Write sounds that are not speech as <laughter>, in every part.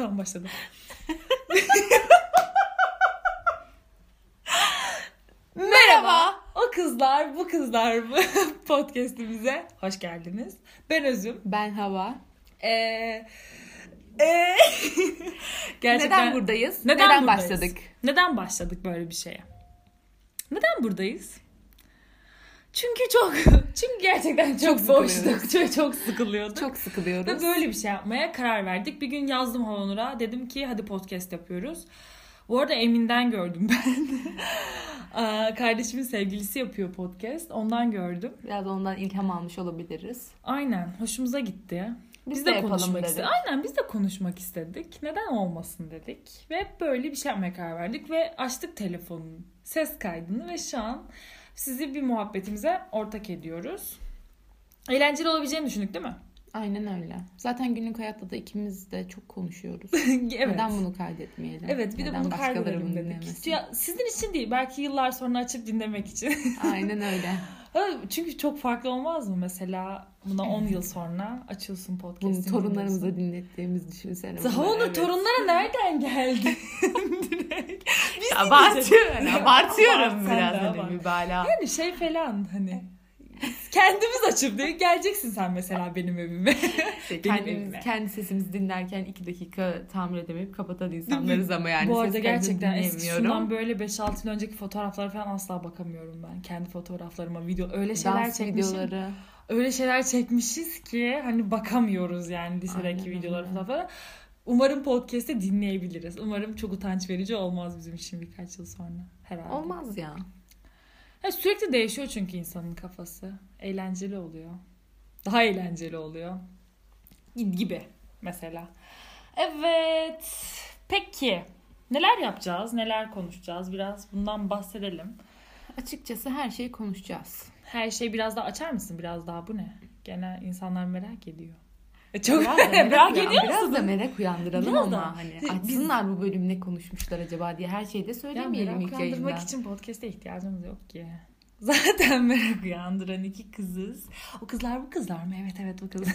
tamam başladım. <laughs> Merhaba. O kızlar, bu kızlar bu <laughs> podcast'imize hoş geldiniz. Ben Özüm. Ben Hava. Ee, ee, <laughs> Neden buradayız? Neden, Neden buradayız? başladık? Neden başladık böyle bir şeye? Neden buradayız? Çünkü çok, <laughs> çünkü gerçekten çok, Çok sıkılıyoruz. Çok, çok sıkılıyorduk. Çok sıkılıyoruz. Ve böyle bir şey yapmaya karar verdik. Bir gün yazdım Havanur'a. Dedim ki hadi podcast yapıyoruz. Bu arada Emin'den gördüm <laughs> ben. Aa, Kardeşimin sevgilisi yapıyor podcast. Ondan gördüm. Biraz ondan ilham almış olabiliriz. Aynen. Hoşumuza gitti. Biz Biz, de de, konuşmak dedik. istedik. Aynen biz de konuşmak istedik. Neden olmasın dedik. Ve böyle bir şey yapmaya karar verdik. Ve açtık telefonun ses kaydını ve şu an sizi bir muhabbetimize ortak ediyoruz. Eğlenceli olabileceğini düşündük değil mi? Aynen öyle. Zaten günlük hayatta da ikimiz de çok konuşuyoruz. <laughs> evet. Neden bunu kaydetmeyelim? Evet bir de Neden bunu başkaları kaydedelim bunu dedik. dinlemesin? Ya, sizin için değil belki yıllar sonra açıp dinlemek için. <laughs> Aynen öyle. <laughs> Çünkü çok farklı olmaz mı mesela buna 10 yıl sonra açıyorsun Bunu podcast'ini torunlarımıza dinlettiğimiz düşünsene. Daha bunu, onu evet. torunlara nereden geldi? Direkt. Biz <laughs> Abartıyorum. biraz hani abart. mübalağa. Yani şey falan hani kendimiz açıp diye geleceksin sen mesela benim evime. İşte <laughs> Benim kendimiz, evime. kendi sesimizi dinlerken iki dakika tahammül edemeyip kapatan insanlarız ama yani Bu arada gerçekten eski şundan böyle 5-6 yıl önceki fotoğraflara falan asla bakamıyorum ben. Kendi fotoğraflarıma, video öyle şeyler Dans çekmişim. videoları. Öyle şeyler çekmişiz ki hani bakamıyoruz yani lisedeki öyle. fotoğraflara. Umarım podcast'te dinleyebiliriz. Umarım çok utanç verici olmaz bizim için birkaç yıl sonra herhalde. Olmaz ya. Ya sürekli değişiyor çünkü insanın kafası. Eğlenceli oluyor. Daha eğlenceli oluyor. Gibi mesela. Evet. Peki. Neler yapacağız? Neler konuşacağız? Biraz bundan bahsedelim. Açıkçası her şeyi konuşacağız. Her şeyi biraz daha açar mısın? Biraz daha bu ne? Gene insanlar merak ediyor. E çok Biraz da <laughs> merak, merak, uyan- Biraz musun? da merak uyandıralım Biraz ama da. hani Biz- açsınlar bu bölüm ne konuşmuşlar acaba diye her şeyi de söylemeyelim merak ilk yayında. uyandırmak için podcast'e ihtiyacımız yok ki. <laughs> Zaten merak uyandıran iki kızız. O kızlar bu kızlar mı? Evet evet bu <laughs> kızlar.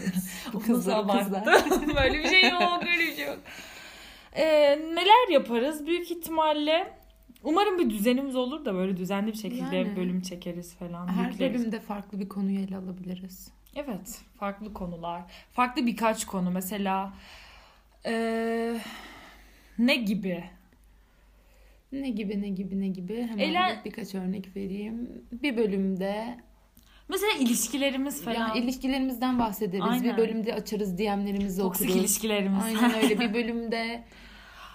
Bu O kızlar, kızlar. Böyle bir şey yok, öyle bir şey yok. Ee, neler yaparız? Büyük ihtimalle umarım bir düzenimiz olur da böyle düzenli bir şekilde Yani. bölüm çekeriz falan. Her yükleriz. bölümde farklı bir konuyu ele alabiliriz. Evet, farklı konular. Farklı birkaç konu mesela ee, ne gibi? Ne gibi ne gibi ne gibi hemen Eğlen- bir- birkaç örnek vereyim. Bir bölümde Mesela ilişkilerimiz falan. ya ilişkilerimizden bahsederiz. Aynen. Bir bölümde açarız DM'lerimizi Toksik okuruz. ilişkilerimiz. Aynen öyle <laughs> bir bölümde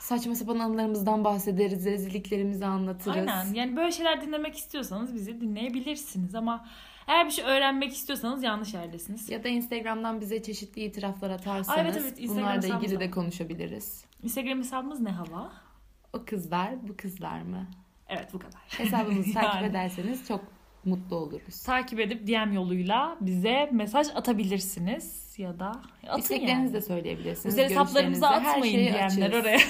saçma sapan anılarımızdan bahsederiz. Rezilliklerimizi anlatırız. Aynen. Yani böyle şeyler dinlemek istiyorsanız bizi dinleyebilirsiniz ama eğer bir şey öğrenmek istiyorsanız yanlış yerdesiniz. Ya da Instagram'dan bize çeşitli itiraflar atarsanız Aa, evet, evet, Instagram bunlarla hesabımız ilgili de konuşabiliriz. Instagram hesabımız ne hava? O kızlar bu kızlar mı? Evet bu kadar. Hesabımızı <laughs> takip Yani. ederseniz çok mutlu oluruz. Takip edip DM yoluyla bize mesaj atabilirsiniz ya da atın İsteklerinizi yani. de söyleyebilirsiniz. Özel hesaplarımıza atmayın DM'ler oraya. <laughs>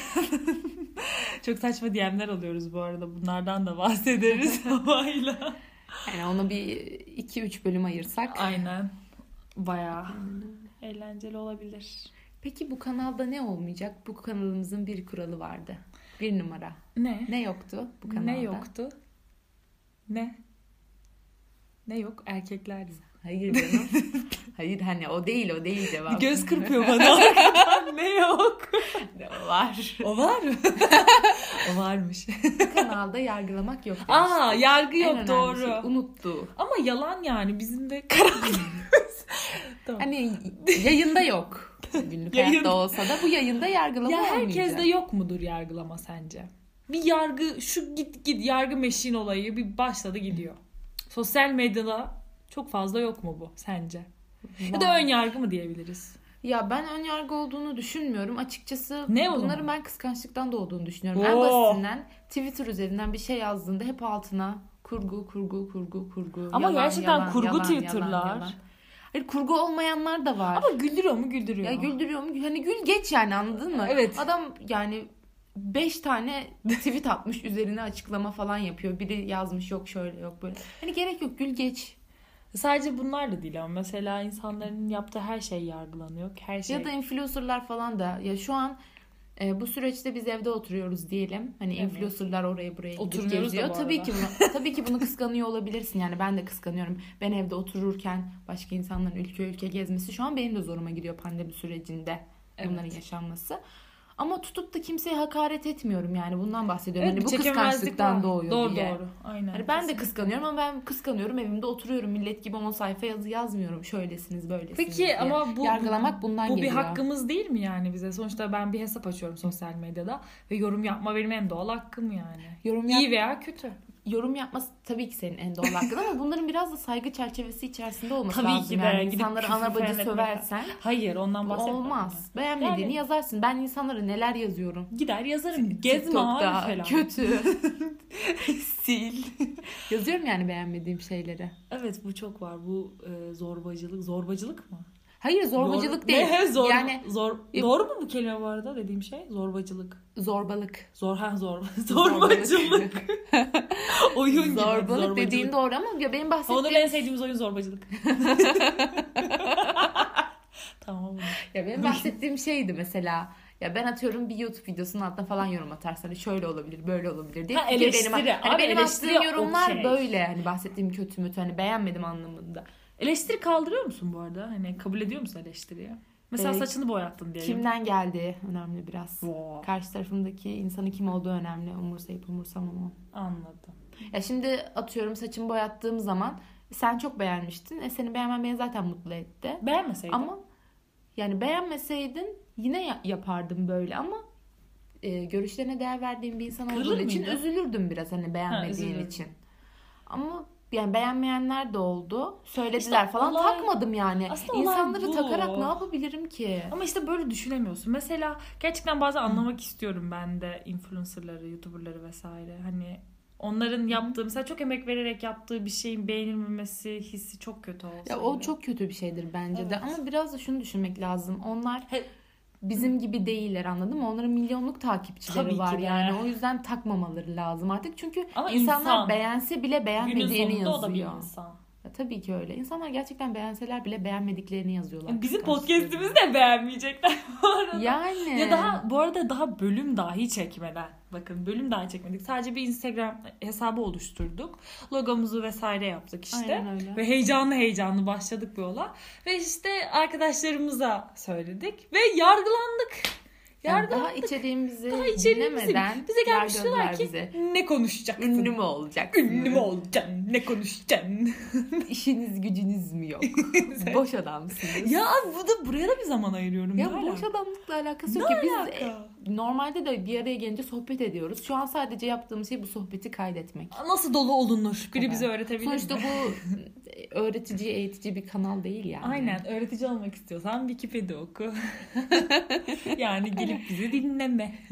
Çok saçma DM'ler alıyoruz bu arada. Bunlardan da bahsederiz <laughs> havayla. Yani ona bir 2-3 bölüm ayırsak. Aynen. Bayağı eğlenceli olabilir. Peki bu kanalda ne olmayacak? Bu kanalımızın bir kuralı vardı. Bir numara. Ne? Ne yoktu bu kanalda? Ne yoktu? Ne? Ne yok? Erkekler. Hayır canım. <laughs> Hayır hani o değil o değil cevap. <laughs> Göz kırpıyor bana ne yok? O var. O var mı? <laughs> o varmış. Bu kanalda yargılamak yok. Aa demiştik. yargı En yok önemli doğru. şey unuttu. Ama yalan yani bizim de karakterimiz. <laughs> tamam. Hani yayında yok. Günlük Yayın- hayatta olsa da bu yayında yargılama ya olmayacak. herkeste yok mudur yargılama sence? Bir yargı şu git git yargı meşin olayı bir başladı gidiyor. Sosyal medyada çok fazla yok mu bu sence? Ya da ön yargı mı diyebiliriz? Ya ben ön yargı olduğunu düşünmüyorum. Açıkçası Ne o bunları zaman? ben kıskançlıktan doğduğunu düşünüyorum. En Oo. basitinden Twitter üzerinden bir şey yazdığında hep altına kurgu kurgu kurgu kurgu. Ama yalan, gerçekten yalan, kurgu yalan, Twitter'lar. yalan, yalan. Hayır kurgu olmayanlar da var. Ama güldürüyor mu güldürüyor. ya güldürüyor mu? Hani gül geç yani anladın mı? Evet. Adam yani 5 tane tweet atmış üzerine açıklama falan yapıyor. Biri yazmış yok şöyle yok böyle. Hani gerek yok gül geç. Sadece bunlar da değil ama mesela insanların yaptığı her şey yargılanıyor. Her şey. Ya da influencerlar falan da ya şu an E, bu süreçte biz evde oturuyoruz diyelim. Hani Evet. influencerlar oraya buraya gidip geziyor. Tabii ki bunu, <laughs> tabii ki bunu kıskanıyor olabilirsin. Yani ben de kıskanıyorum. Ben evde otururken başka insanların ülke ülke gezmesi şu an benim de zoruma gidiyor pandemi sürecinde Evet. bunların yaşanması. Ama tutup da kimseye hakaret etmiyorum yani bundan bahsediyorum. Evet, hani bu kıskançlıktan var. doğuyor doğru, diye. Doğru Aynen. Hani ben de kıskanıyorum ama ben kıskanıyorum evimde oturuyorum millet gibi 10 sayfa yazı yazmıyorum. Şöylesiniz böylesiniz Peki diye. ama bu yargılamak bundan bu geliyor. bir hakkımız değil mi yani bize? Sonuçta ben bir hesap açıyorum sosyal medyada ve yorum yapma benim en doğal hakkım yani. Yorum yap- İyi veya kötü. Yorum yapması tabii ki senin en doğal hakkın ama bunların biraz da saygı çerçevesi içerisinde olması Tabii lazım. ki de, Yani gidip insanları ana bacı söversen Hayır ondan bahsetmiyorum. olmaz. Beğenmediğini Yani- yazarsın. Ben insanlara neler yazıyorum. ben. Gider yazarım. Gezme abi falan. kötü. <laughs> Sil. Yazıyorum yani beğenmediğim şeyleri. Evet bu çok var. Bu e, zorbacılık. Zorbacılık mı? Hayır zorbacılık Zor- <laughs> değil. Ne? Zor, Yani zor, Yok. doğru mu bu kelime bu arada dediğim şey? Zorbacılık. zorbalık. Zor ha zor. <laughs> Zorbacılık. <laughs> oyun gibi. Zorbalık dediğin doğru ama ya benim bahsettiğim Onun en sevdiğimiz oyun zorbacılık. tamam. Ya benim bahsettiğim şeydi mesela. Ya ben atıyorum bir YouTube videosunun altına falan yorum atarsan hani şöyle olabilir, böyle olabilir diye. Ha, eleştiri. Benim, hani Abi benim attığım yorumlar okey. böyle. Hani bahsettiğim kötü mü, hani beğenmedim anlamında. Eleştiri kaldırıyor musun bu arada? Hani kabul ediyor musun eleştiriyi? Mesela Ee, saçını boyattın diye. Kimden geldiği önemli biraz. Wow. Karşı tarafımdaki insanın kim olduğu önemli. Umursayıp umursamamam. Anladım. Ya şimdi atıyorum saçımı boyattığım zaman sen çok beğenmiştin. E senin beğenmen beni zaten mutlu etti. Beğenmeseydin. Ama yani beğenmeseydin yine ya- yapardım böyle ama e, görüşlerine değer verdiğim bir insan Kırılır olduğu için mıydın? üzülürdüm biraz hani beğenmediğin üzülürdün. için. Ama yani beğenmeyenler de oldu. Söylediler İşte falan olay- takmadım yani. İnsanları bu. takarak ne yapabilirim ki? Ama işte böyle düşünemiyorsun. Mesela gerçekten bazen anlamak istiyorum ben de influencerları, youtuberları vesaire. Hani onların yaptığı mesela çok emek vererek yaptığı bir şeyin beğenilmemesi hissi çok kötü olsa. Ya o çok kötü bir şeydir bence de Evet. ama biraz da şunu düşünmek lazım. Onlar He- bizim gibi değiller anladın mı? Onların milyonluk takipçileri Tabii var yani. O yüzden takmamaları lazım artık. Çünkü Ama insanlar insan. beğense bile beğenmediğini sonunda o da bir yazıyor. insan. Ya tabii ki öyle. İnsanlar gerçekten beğenseler bile beğenmediklerini yazıyorlar. Bizim podcast'imizi de beğenmeyecekler bu arada. Yani. Ya daha bu arada daha bölüm dahi çekmeden. Bakın bölüm dahi çekmedik. Sadece bir Instagram hesabı oluşturduk. Logomuzu vesaire yaptık işte. Aynen öyle. Ve heyecanlı heyecanlı başladık bu yola. Ve işte arkadaşlarımıza söyledik. Ve yargılandık. Yani daha içeriğimizi Daha içeriğimizi dinlemeden bize gelmiş diyorlar yargıladılar ki bize. ne konuşacaksın? Ünlü mü olacaksın? Ünlü mü olacaksın? Ne konuşacaksın? <laughs> İşiniz gücünüz mü yok? Boş adamsınız. ya bu da buraya da bir zaman ayırıyorum. Ya Ne boş adamlıkla alakası yok ki. Biz alaka? e, normalde de bir araya gelince sohbet ediyoruz. Şu an sadece yaptığımız şey bu sohbeti kaydetmek. Nasıl dolu olunur? Biri kadar. bize öğretebilir Sonuçta mi? bu <laughs> öğretici, eğitici bir kanal değil yani. Aynen öğretici olmak istiyorsan Wikipedia oku. <laughs> yani gelip bizi dinleme. <laughs>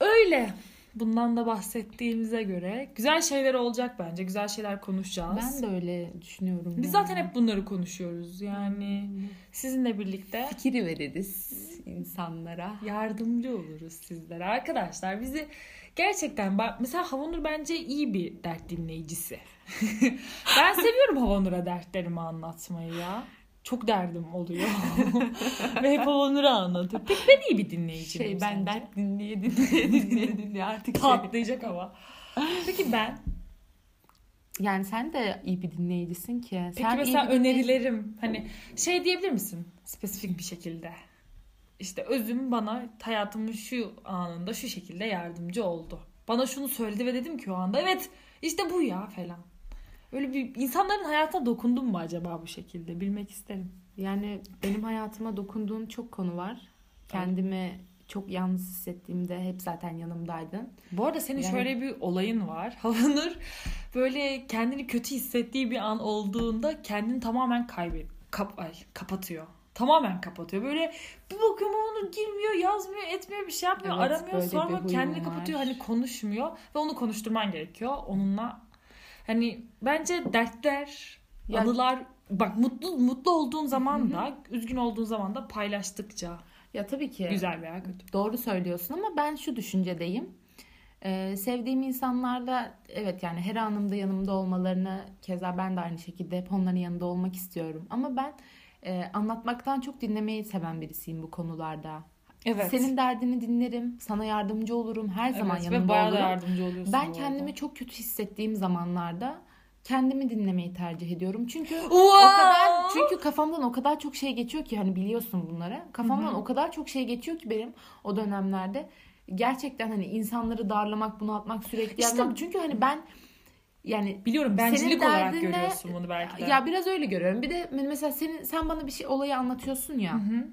Öyle. Bundan da bahsettiğimize göre güzel şeyler olacak bence. Güzel şeyler konuşacağız. Ben de öyle düşünüyorum. Biz yani. zaten hep bunları konuşuyoruz. Yani sizinle birlikte fikir veririz insanlara. yardımcı oluruz sizlere. Arkadaşlar bizi gerçekten bak mesela Havanur bence iyi bir dert dinleyicisi. <laughs> ben seviyorum Havanur'a dertlerimi anlatmayı ya. Çok derdim oluyor. <laughs> Ve hep Havanur'a anlatıyor. Peki ben iyi bir dinleyici Şey ben dert dinleye dinleye <laughs> dinleye dinleye artık şey. patlayacak ama. Peki ben? Yani sen de iyi bir dinleyicisin ki. Peki sen mesela dinley- önerilerim hani şey diyebilir misin spesifik bir şekilde? İşte özüm bana hayatımın şu anında şu şekilde yardımcı oldu. Bana şunu söyledi ve dedim ki o anda evet işte bu ya falan. Öyle bir insanların hayatına dokundum mu acaba bu şekilde bilmek isterim. Yani benim hayatıma dokunduğun çok konu var. Kendimi çok yalnız hissettiğimde hep zaten yanımdaydın. Bu arada senin Yani- şöyle bir olayın var. <laughs> Havanur böyle kendini kötü hissettiği bir an olduğunda kendini tamamen kaybet kap ay, kapatıyor. Tamamen kapatıyor. Böyle bir bakıyorum Havanur girmiyor, yazmıyor, etmiyor, bir şey yapmıyor, Evet, aramıyor. huyum kendini var. kapatıyor. Hani konuşmuyor ve onu konuşturman gerekiyor. Onunla hani bence dertler, Ya- anılar bak mutlu mutlu olduğun zaman da, üzgün olduğun zaman da paylaştıkça Ya tabii ki. güzel veya kötü. Doğru söylüyorsun ama ben şu düşüncedeyim. Ee, sevdiğim insanlarla evet yani her anımda yanımda olmalarını keza ben de aynı şekilde hep onların yanında olmak istiyorum. Ama ben e, anlatmaktan çok dinlemeyi seven birisiyim bu konularda. Evet. Senin derdini dinlerim, sana yardımcı olurum, her zaman evet, yanında ve bayağı olurum. yardımcı oluyorsun. Ben kendimi çok kötü hissettiğim zamanlarda kendimi dinlemeyi tercih ediyorum. Çünkü o Wow! kadar çünkü kafamdan o kadar çok şey geçiyor ki hani biliyorsun bunları. Kafamdan Hı hı. o kadar çok şey geçiyor ki benim o dönemlerde. Gerçekten hani insanları darlamak, bunaltmak, sürekli İşte- yapmak. Çünkü hani ben yani Biliyorum bencillik olarak derdinle- görüyorsun bunu belki de. ya biraz öyle görüyorum. Bir de mesela senin sen bana bir şey olayı anlatıyorsun ya. Hı hı.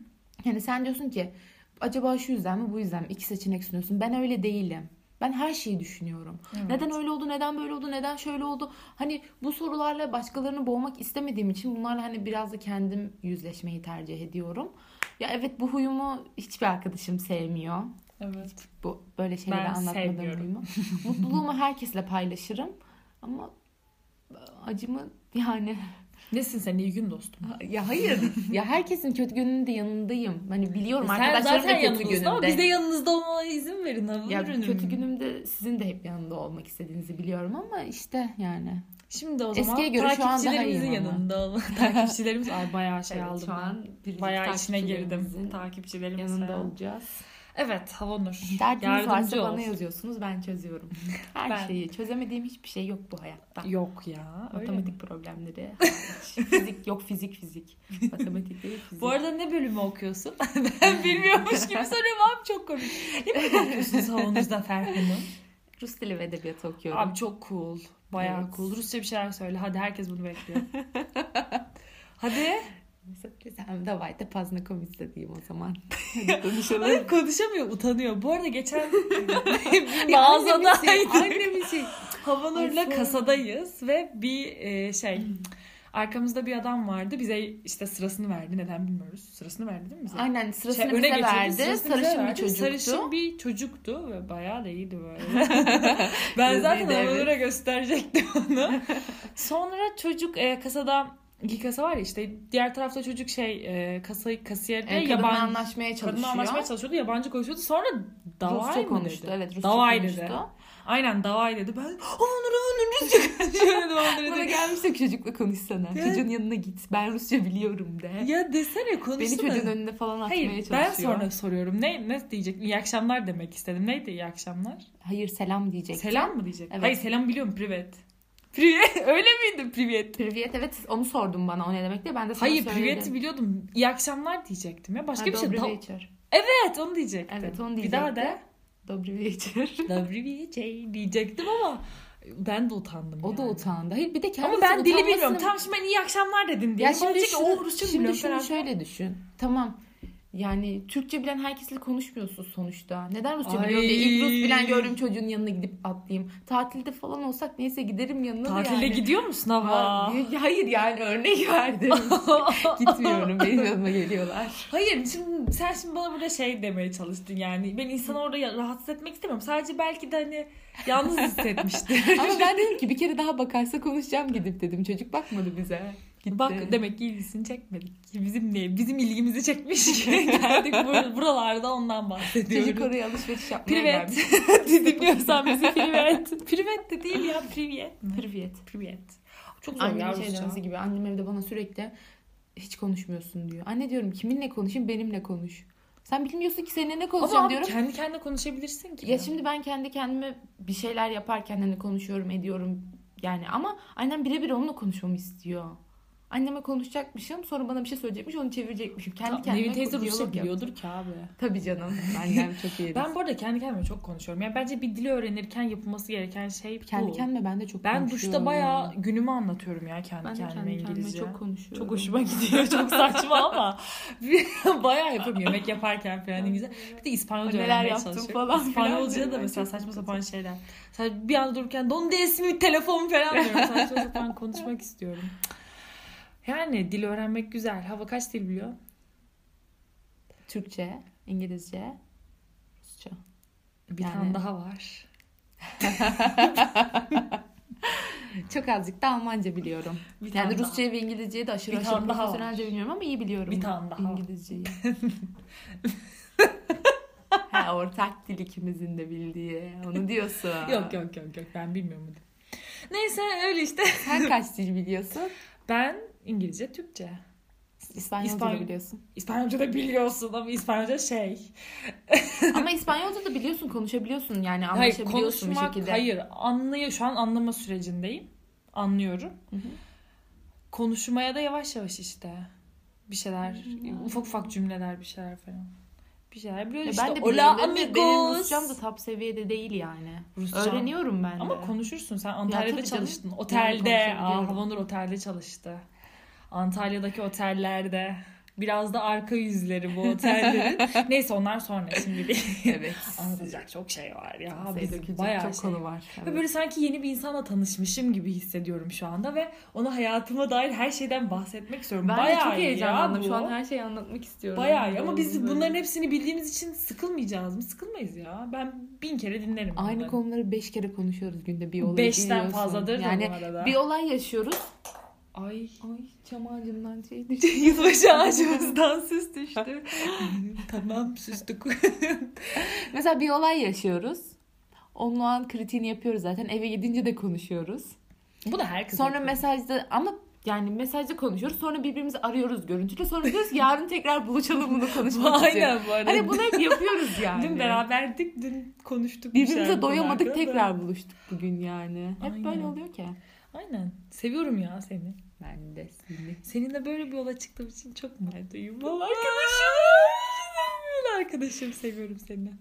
Yani sen diyorsun ki acaba şu yüzden mi bu yüzden mi? İki seçenek sunuyorsun. Ben öyle değilim. Ben her şeyi düşünüyorum. Evet. Neden öyle oldu, neden böyle oldu, neden şöyle oldu? Hani bu sorularla başkalarını boğmak istemediğim için bunlarla hani biraz da kendim yüzleşmeyi tercih ediyorum. Ya evet bu huyumu hiçbir arkadaşım sevmiyor. Evet. Bu böyle şeyleri Ben anlatmadığım sevmiyorum. huyumu. <laughs> Mutluluğumu herkesle paylaşırım. Ama acımı yani Nesin sen iyi gün dostum. ya hayır <laughs> ya herkesin kötü gününde yanındayım. Hani biliyorum Sen arkadaşlarım da zaten kötü günümde. ama biz de yanınızda olmana izin verin. Ya ürünüm. kötü günümde sizin de hep yanında olmak istediğinizi biliyorum ama işte yani. Şimdi o zaman Eskiye göre takipçilerimizin yanında olma. <laughs> Takipçilerimiz ay bayağı şey Evet, aldım şu an Bayağı içine girdim. takipçilerimizin Takipçilerimiz yanında olacağız. Evet Havanur. Derdiniz Yardımcı varsa ol. bana yazıyorsunuz ben çözüyorum. <laughs> Her Ben- şeyi çözemediğim hiçbir şey yok bu hayatta. Yok ya. öyle mi? Matematik problemleri fizik yok fizik fizik. Matematik değil fizik. Bu arada ne bölümü okuyorsun? <laughs> ben bilmiyormuş gibi soruyorum abi çok komik. Ne bölümü okuyorsunuz Havanur Zafer Hanım? Rus dili ve edebiyatı okuyorum. Abi çok cool. Bayağı Evet. cool. Rusça bir şeyler söyle. Hadi herkes bunu bekliyor. <laughs> Hadi. Sen davay da pazna komünist diyeyim o zaman. <laughs> Konuşalım. konuşamıyor utanıyor. Bu arada geçen <laughs> <laughs> bir mağazadaydı. Şey. şey. Havalarla kasadayız ve bir e, şey hmm. arkamızda bir adam vardı. Bize işte sırasını verdi. Neden bilmiyoruz. Sırasını verdi değil mi bize? Aynen sırasını şey, bize öne verdi. Sırasını sarışın bize verdi. bir çocuktu. Sarışın bir çocuktu ve bayağı da iyiydi böyle. ben zaten havalara gösterecektim onu. Sonra çocuk e, kasada iki kasa var ya işte diğer tarafta çocuk şey e, kasayı kasiyerde kadınla yabancı anlaşmaya çalışıyor. kadınla anlaşmaya çalışıyordu yabancı konuşuyordu sonra davay Rusça mı konuştu. dedi? Evet Rusça Davay konuştu. dedi. Aynen davay dedi. Ben Havanur Havanur Rusça konuşuyor <laughs> Bana gelmişse çocukla konuşsana. Ya. Çocuğun yanına git. Ben Rusça biliyorum de. Ya desene konuşsana. Beni çocuğun önünde falan atmaya Hayır çalışıyor. ben sonra soruyorum. Ne, ne diyecek? İyi akşamlar demek istedim. Neydi iyi akşamlar? Hayır selam diyecek. Selam mı diyecek? Evet. Hayır selam biliyorum privet. Privet <laughs> öyle miydi Privet? Privet evet onu sordum bana o ne demek diye ben de sana Hayır söyledim. Biliyordum. İyi akşamlar diyecektim ya. Başka ha, bir şey. Da... Evet onu diyecektim. Evet onu diyecektim. Bir daha da. Dobri večer. Dobri večer diyecektim ama ben de utandım. O yani. da utandı. Hayır bir de kendisi Ama ben dili bilmiyorum. Tamam şimdi ben iyi akşamlar dedim diye. Ya şimdi, şunu, o, şimdi, şimdi şunu şöyle düşün. Tamam yani Türkçe bilen herkesle konuşmuyorsun sonuçta. Neden Rusça Ay. biliyorum diye ilk Rus bilen gördüğüm çocuğun yanına gidip atlayayım. Tatilde falan olsak neyse giderim yanına da Tatile yani. gidiyor musun ama? Ha, Hayır yani örnek verdim. <laughs> Gitmiyorum benim yanıma geliyorlar. Hayır şimdi sen şimdi bana burada şey demeye çalıştın yani. Ben insanı orada rahatsız etmek istemiyorum. Sadece belki de hani yalnız hissetmiştir. <laughs> Ama ben dedim ki bir kere daha bakarsa konuşacağım gidip dedim. Çocuk bakmadı bize. Gitti. Bak demek ki ilgisini çekmedik. Bizim ne? Bizim ilgimizi çekmiş. <laughs> Geldik bur- buralarda ondan bahsediyoruz. Çocuk oraya alışveriş yapmaya Privet. <laughs> Dinliyorsan bizi privet. Privet de değil ya privet? Privet. Privet. Çok zor Annemin şey demesi gibi. Annem evde bana sürekli hiç konuşmuyorsun diyor. Anne diyorum kiminle konuşayım benimle konuş. Sen bilmiyorsun ki seninle ne Ama konuşacağım abi diyorum. kendi kendine konuşabilirsin ki. Ya şimdi ben kendi kendime bir şeyler yaparken hani konuşuyorum ediyorum yani ama annem birebir onunla konuşmamı istiyor. Anneme konuşacakmışım sonra bana bir şey söyleyecekmiş onu çevirecekmişim. Kendi kendime Nevin teyze Rusça biliyordur ki abi. Tabii canım. <laughs> Annem çok iyi. Ben bu arada kendi kendime çok konuşuyorum. Yani bence bir dili öğrenirken yapılması gereken şey bu. kendi kendime ben de çok ben konuşuyorum. duşta bayağı günümü anlatıyorum ya kendi ben de kendime kendi kendime İngilizce. çok konuşuyorum. Çok hoşuma gidiyor. Çok saçma ama <laughs> bayağı yapıyorum yemek yaparken falan İngilizce. Bir de İspanyolca Neler öğrenmeye yaptım çalışıyorum. falan İspanyolca da mesela saçma sapan şeyler. Mesela bir anda dururken donde es mi telefon falan diyorum. Saçma sapan <laughs> konuşmak istiyorum. Yani dil öğrenmek güzel. Hava kaç dil biliyor? Türkçe, İngilizce, Rusça. Bir Yani- tane daha var. <laughs> Çok azıcık da Almanca biliyorum. Bir Yani. Rusçayı ve İngilizceyi de aşırı Bir aşırı daha var. profesyonelce bilmiyorum ama iyi biliyorum. Bir tane daha. İngilizceyi. <laughs> ha, ortak dil ikimizin de bildiği. Onu diyorsun. Yok yok yok yok ben bilmiyorum. Neyse öyle işte. Sen <laughs> kaç dil biliyorsun? Ben İngilizce, Türkçe. İspanyolca İspany- da biliyorsun. İspanyolca da biliyorsun ama İspanyolca şey. <laughs> Ama İspanyolca da biliyorsun, konuşabiliyorsun yani Hayır anlaşabiliyorsun bir konuşmak şekilde. hayır anlıyor şu an anlama sürecindeyim. Anlıyorum. Hı hı. Konuşmaya da yavaş yavaş işte. Bir şeyler Hmm. ufak ufak cümleler bir şeyler falan. Bir şeyler biliyoruz Ya işte. ben de Hola biliyorum benim, amigos. Rusçam da top seviyede değil yani. Rusça. Öğreniyorum ben de. Ama konuşursun. Sen Antalya'da canım. çalıştın. Yani Otelde. Aa, konuşabiliyorum. Havanur otelde çalıştı. Antalya'daki otellerde. Biraz da arka yüzleri bu otellerin. <laughs> Neyse onlar sonra şimdi değil. Evet. <laughs> Anlatacak çok şey var ya. Bizim bayağı çok şey konu var. Ve Evet. böyle sanki yeni bir insanla tanışmışım gibi hissediyorum şu anda ve ona hayatıma dair her şeyden bahsetmek istiyorum. Ben bayağı de çok heyecanlandım. Şu an her şeyi anlatmak istiyorum. Bayağı iyi ama biz bunların hepsini bildiğimiz için sıkılmayacağız mı? Sıkılmayız ya. Ben bin kere dinlerim. Aynı bunları. konuları beş kere konuşuyoruz günde bir olay Beşten fazladır yani bu arada. bir olay yaşıyoruz. Ay. Ay çam ağacından şey düştü. <laughs> Yılbaşı ağacımızdan süs düştü. <laughs> tamam süstük. <laughs> Mesela bir olay yaşıyoruz. Onun o an kritiğini yapıyoruz zaten. Eve gidince de konuşuyoruz. Bu da herkes Sonra yapıyor. mesajda ama yani mesajda konuşuyoruz. Sonra birbirimizi arıyoruz görüntülü. Sonra diyoruz yarın tekrar buluşalım bunu konuşmak için. Aynen bu arada. Hani bunu hep yapıyoruz yani. Dün beraberdik, dün konuştuk. Birbirimize doyamadık tekrar buluştuk bugün yani. Hep Aynen. böyle oluyor ki. Aynen. Seviyorum ya seni. Ben de seni. Seninle böyle bir yola çıktığım için çok mutluyum. Arkadaşım. Böyle arkadaşım seviyorum seni.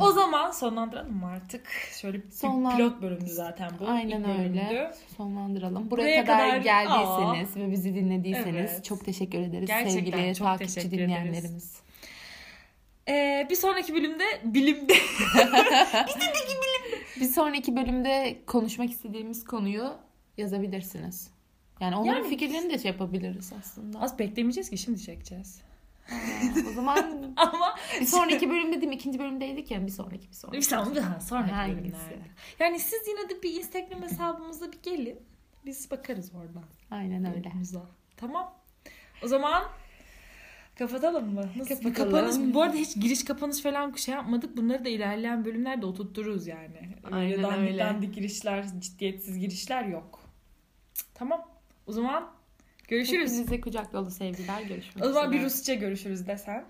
O zaman sonlandıralım mı artık? Şöyle bir Sonlan- pilot bölümdü zaten bu. Aynen İlk öyle. bölümdü. Sonlandıralım. Buraya, Buraya kadar, kadar- geldiyseniz ve bizi dinlediyseniz Evet. çok teşekkür ederiz Gerçekten sevgili çok takipçi teşekkür dinleyenlerimiz. Ee, bir sonraki bölümde <laughs> bilimde Bir sonraki bölümde konuşmak istediğimiz konuyu yazabilirsiniz. Yani onların Yani- fikirlerini de şey yapabiliriz aslında. az beklemeyeceğiz ki şimdi çekeceğiz. O zaman <laughs> Ama bir sonraki bölüm dedim ikinci bölümdeydik ya bir sonraki bir sonraki. bir sonraki, ha, sonraki Hangisi? bölümlerde. Yani siz yine de bir Instagram hesabımıza bir gelin. Biz bakarız oradan. Aynen öyle. Tamam. O zaman kapatalım mı? Nasıl Kapatalım. kapanış? Bu arada hiç giriş kapanış falan şey yapmadık. Bunları da ilerleyen bölümlerde oturttururuz yani. Aynen öyle. dandik girişler, ciddiyetsiz girişler yok. Tamam. O zaman görüşürüz. Hepinize kucak dolu sevgiler. Görüşmek O zaman üzere. bir Rusça görüşürüz desen.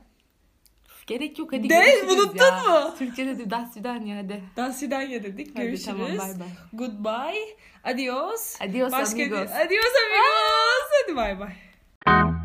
Gerek yok hadi De, unuttun ya. mu? Türkçe'de de das fidan ya hadi. Dansidanya dedik. Hadi Görüşürüz. tamam bay bay. Goodbye. Adios. Adios Başka amigos. Adios amigos. Hadi bay bay.